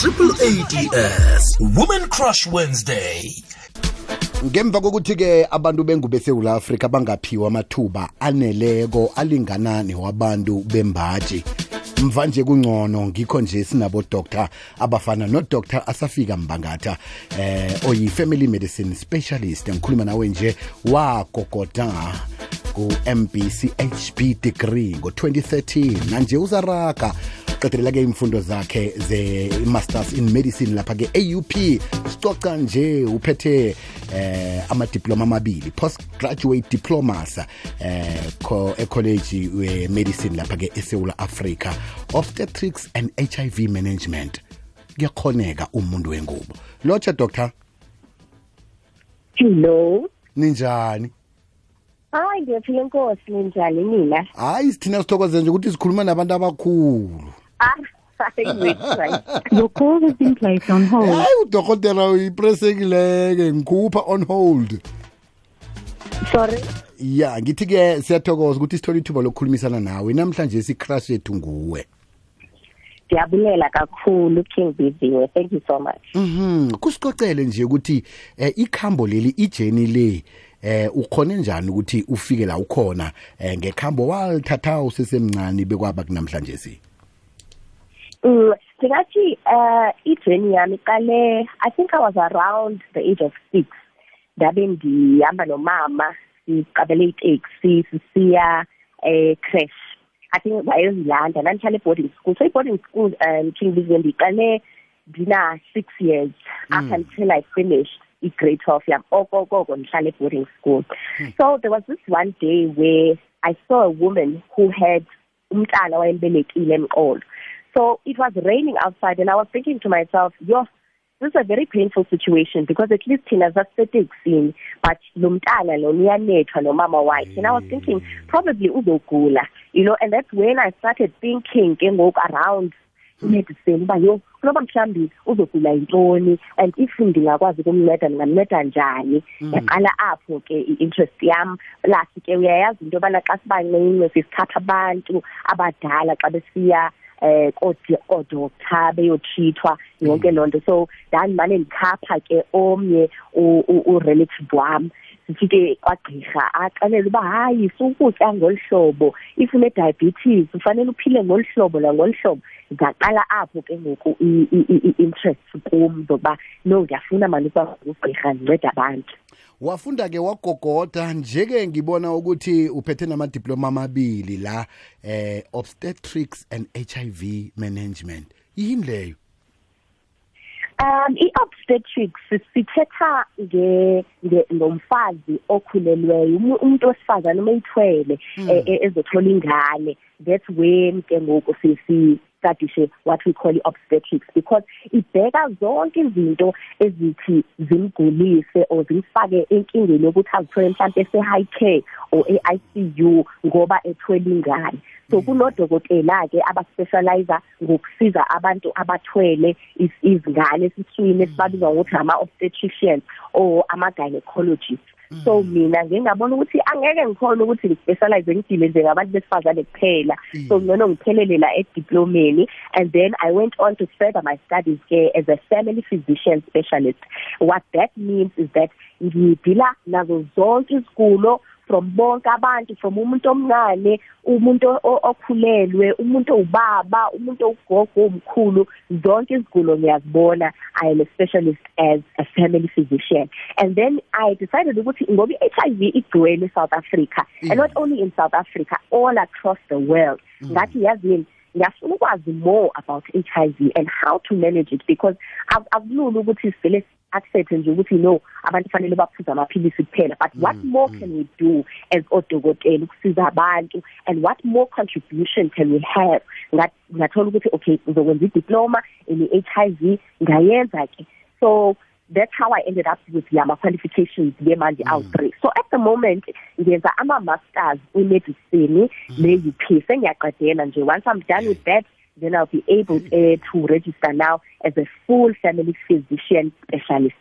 triple ads women crush wednesday. Ngemva kokuthi-ke abantu bengubo esewula afrika bangaphiwa amathuba aneleko alingana newabantu bembaji. Mvanje kungcono ngikho nje sinabo doctor abafana no-dr asafika mbangatha eh oyi-family medicine specialist. Ngikhuluma nawe nje wagogoda ku-mbchb degree ngo-2013 manje uzaraga qedelela-ke imfundo zakhe ze-masters in medicine lapha-ke aup sicoca nje uphethe eh amadiploma amabili postgraduate diplomas eh ecollege we-medicine lapha-ke esewula africa obstetrics and hiv management. Kuyakhoneka umuntu wengubo. Lotsha doctor? Hello? Ninjani? Hayi ngiyaphila inkosi ninjani nina? Hayi sithina sithokoze nje ukuthi sikhuluma nabantu abakhulu. Your call has been placed on hold. hayi udokotela uyipresekileke. Ngikhupha on hold. Sorry? Ya ngithi-ke siyathokoza ukuthi sithole ithuba lokukhulumisana nawe. Namhlanje sicrush yethu nguwe. Ndiyabulela kakhulu king biziwe thank you so much. Mhm. Kusicocele nje ukuthi eh, ikhambo leli ijeni le eh ukhone njani ukuthi ufike la ukhona? Eh, ngekhambo walithatha usesemncane bekwaba kunamhlanje si? Mm, ndingathi uh ijourney yami iqale i think i was around the age of six. Ndabe ndihamba nomama siqabele iteksi sisiya eh crash. I think wayezilanda nandihlala e-boarding school. So i-boarding school um king biziwe ndiqale ndina six years up until i finished i-grade twelve yam. Okokoko ndihlala e-boarding school. So there was this one day where i saw a woman who had umntana wayembelekile emqolo. So it was raining outside and i was thinking to myself yo this is a very painful situation because at least thina sasiseteksini but lo mntana lo uyanethwa nomama wakhe. And i was thinking mm. probably uzogula you know? And that's when i started thinking ke ngoku around hmm. medicine uba yo kunoba mhlawumbi uzogula yintoni? And if ndingakwazi ukumnceda ndingamnceda njani? Hmm. Yaqala apho ke i-interest yam. Plus ke uyayazi into yobana xa sibancinci sisithatha abantu abadala xa besiya eh kodoktar beyotrithwa yonke loo nto. So ndandimane ndikhapha ke omnye u-relative wam sifike kwagqirha axelela uba hayi sukutya ngolu hlobo if une-diabetes ufanele uphile ngolu hlobo nangolu hlobo. Ndaqala apho ke ngoku i-interest kum zokuba no ndiyafuna mani ukuba ugqirha ndinceda abantu. Wafunda ke wagogoda njeke ngibona ukuthi uphethe namadiploma amabili la eh obstetrics and HIV management. Yini leyo? Um i-obstetrics sithetha nge ngomfazi okhulelweyo umuntu wesifazane uma ithwele ezothola ingane. That's when ke ngoku sisi studishe what we call i-obstetrics because ibheka zonke izinto ezithi zimgulise or zimfake enkingeni yokuthi azithole mhlawumbe ese-high care or e-ICU ngoba ethwele ingane. So kunodokotela-ke abaspecializa ngokusiza abantu abathwele izingane esiswini esibabiza ngokuthi ama-obstetricians or ama-gynecologist. So mina ngingabona ukuthi angeke ngikhona ukuthi ngispecialize ngidile nje ngabantu besifazane kuphela. So ngcono ngiphelele la ediplomeni and then i went on to further my studies ke as a family physician specialist. What that means is that ngidila nazo zonke izigulo from bonke abantu from umuntu omncane umuntu okhulelwe umuntu ubaba umuntu ugogo omkhulu zonke izigulo ngiyazibona. I am a specialist as a family physician. And then i decided ukuthi ngoba i-HIV igcwele South Africa and mm. not only in South Africa all across the world. Mm. Ngathi yazini ngiyafuna ukwazi more about HIV and how to manage it because akulula ukuthi sivele accept nje ukuthi no abantu fanele baphuza amaphilisi kuphela but mm, what more mm. can we do as odokotela ukusiza abantu? And what more contribution can we have? Ngathola ukuthi okay ngizokwenza idiploma in HIV ngayenza ke so that's how I ended up with yama qualifications yemanje mm. out three. So at the moment ngenza ama masters in medicine mm. ne UP sengiyaqedela nje. Once I'm done with that then I'll be able uh, to register now as a full family physician specialist.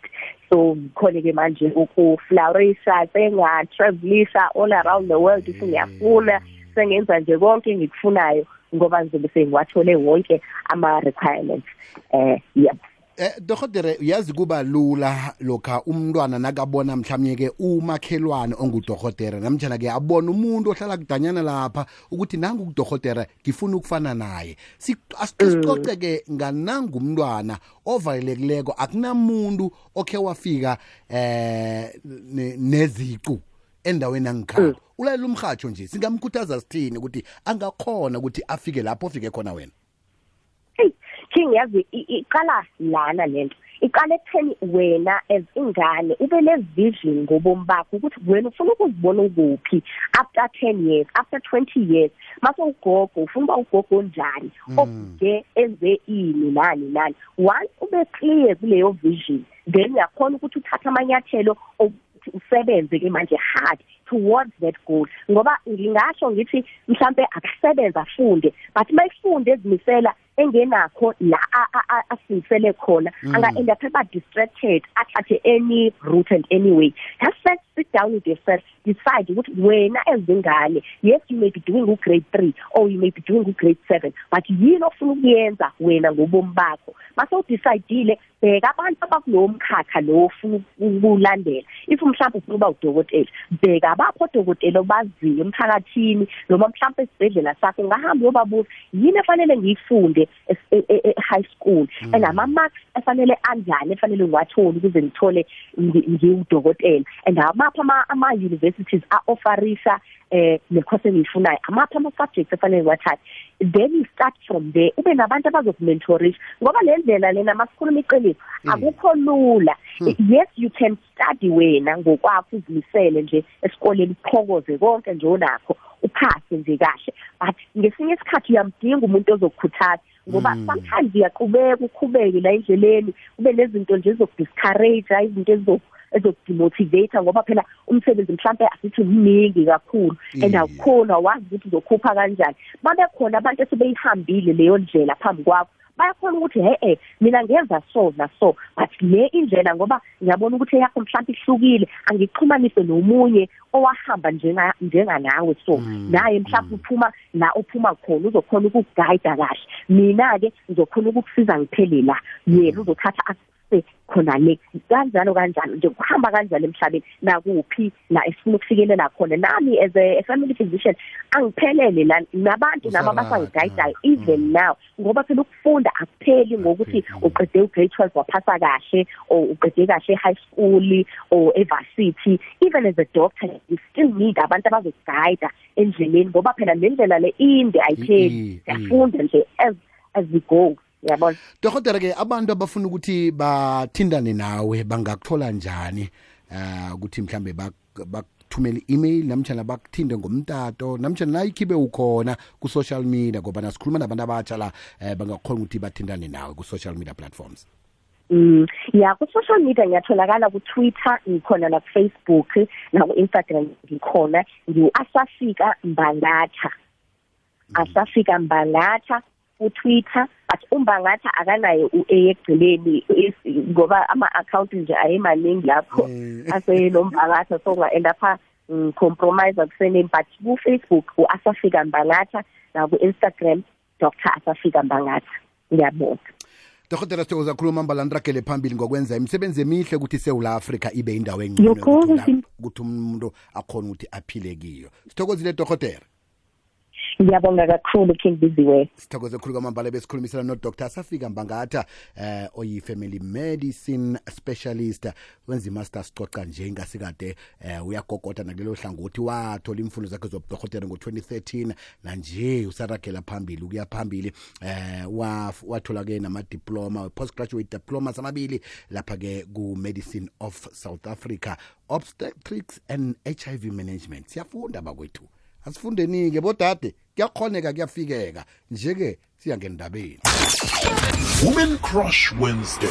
So khona ke manje ukuflourisha senga travelisha all around the world if ngiyafuna sengenza nje konke engikufunayo ngoba ngizobe sengiwathole wonke ama requirements eh yep Eh dohotere uyazi kuba lula lokha umntwana nakabona mhlawumnye ke umakhelwane ongudohotere namtjana ke abona umuntu ohlala kudanyana lapha ukuthi nangu kudohotere ngifuna ukufana naye. Asicoce ke nganangumntwana ovalelekileko akunamuntu okhe wafika eh ne- neziqu endaweni angikhalo ulalela umhatsho nje singamkhuthaza sithini ukuthi angakhona ukuthi afike lapho ofike khona wena? hey king yazi i- iqala lana lento. Iqala ekutheni wena as ingane ube ne vision ngobomi bakho ukuthi wena ufuna ukuzibona ukuphi after 10 years after 20 years. Mase ugogo ufuna uba ugogo onjani okude enze ini nani nani. Once ube clear kuleyo vision then uyakhona ukuthi uthathe amanyathelo ukuthi usebenze ke manje hard towards that goal. Ngoba ngingasho ngithi mhlambe akusebenza afunde but mayifunde ezimisela engenakho la a- a- a- asimisele khona anga end up eba distracted athathe any route and anyway just sit down with yourself decide ukuthi wena ezingane yes you may be doing u grade 3 or you may be doing u grade 7 but yini ofuna ukuyenza wena ngobomi bakho? Mase udecidile bheka abantu abakulowo mkhakha lo ofuna ukulandela. If mhlawumbe ufuna uba udokotela bheka abapho odokotela obaziyo emphakathini noma mhlawumbe esibhedlela sakho ungahamba uyobabuza yini efanele ngiyifunde? Es- e- e- high school. And ama marks efanele anjani efanele ngiwathole ukuze ngithole ngi- ngiwudokotela. And amapha ama universities a offerisa eh le course engiyifunayo amapha ama subjects efanele ngiwathathe. Then you start from there ube nabantu abazokumentorisha ngoba le ndlela lena masikhuluma iqiniso akukho lula. Yes you can study wena ngokwakho uzimisele nje esikoleni uphokoze konke nje onakho uphase nje kahle. Ngesinye isikhathi uyamdinga umuntu ozokukhuthaza ngoba sometimes uyaqhubeka ukhubeke la endleleni kube nezinto nje ezokudiscourage izinto ezizo ezokudemotivate ngoba phela umsebenzi mhlambe asithi mningi kakhulu and Yeah. awukhona wazi ukuthi uzokhupha kanjani babe khona abantu esebeyihambile leyo ndlela phambi kwakho bayakhona ukuthi he eh mina ngenza so na so but le indlela ngoba ngiyabona ukuthi yakho mhlawumbe ihlukile angixhumanise nomunye owahamba njenga njenga nawe so. Naye mhlawumbe uphuma la ophuma khona uzokhona ukuguide kahle. Mina ke ngizokhona ukukusiza ngiphele la. Yena uzothatha akuse khona le kanjalo kanjalo nje kuhamba kanjalo emhlabeni. Nakuphi la esifuna ukufikelela khona? Nami as a, a family physician angiphelele la nabantu nami Usarara. abasangidayidayo even now. Ngoba phela ukufunda akupheli ngokuthi uqede u grade 12 waphasa kahle or uqede kahle high school or evarsity. Even as a doctor you still need abantu abazoguide endleleni. Ngoba phela le ndlela le inde I- ayipheli i- siyafunda nje as as we go. Yabona. Dohotere ke abantu abafuna ukuthi bathindane nawe bangakuthola njani? Eh ukuthi mhlambe bak- bakuthumele email namtjana bakuthinde ngomtato namtjana nayikhibe ukhona ku-social media ngoba nasikhuluma nabantu abatsha la eh, bangakhona ukuthi bathindane nawe ku-social media platforms. Mm ya ku social media ngiyatholakala ku Twitter ngikhona na ku Facebook na ku Instagram ngikhona. Ngiu asafika mbangatha asafika mbangatha ku Twitter but umbangatha akanayo u A egcileni is- ngoba ama account nje ayemaningi lapho. Eh. ase nombangatha so nga end up compromise akusename but ku Facebook u asafika mbangatha na ku Instagram Dr asafika mbangatha. Ngiyabonga. Dohotere sithokoza khuluma mbalandiragele phambili ngokwenza imisebenzi emihle ukuthi isewula afrika ibe indawo Your engcono call ukuthi has been- la- ukuthi umuntu akhona ukuthi aphile kiyo. Sithokozile dohotere ngiyabonga kakhulu king biziwe sithokoze khulu kwamambala besikhulumisana nodr. Safika mbangatha eh oyi-family medicine specialist. Wenza imaster sicoca nje ingasikade eh uyagogoda nakulelo hlangothi wathola imfundo zakhe zobudohotera ngo-2013 nanje usaragela phambili ukuya phambili eh wa wathola-ke namadiploma postgraduate diplomas amabili lapha-ke ku-medicine of south africa obstetrics and hiv management. Siyafunda bakwethu. Asifundeni-ke bodade kuyakhoneka kuyafikeka nje-ke siya ngendabeni Women Crush Wednesday.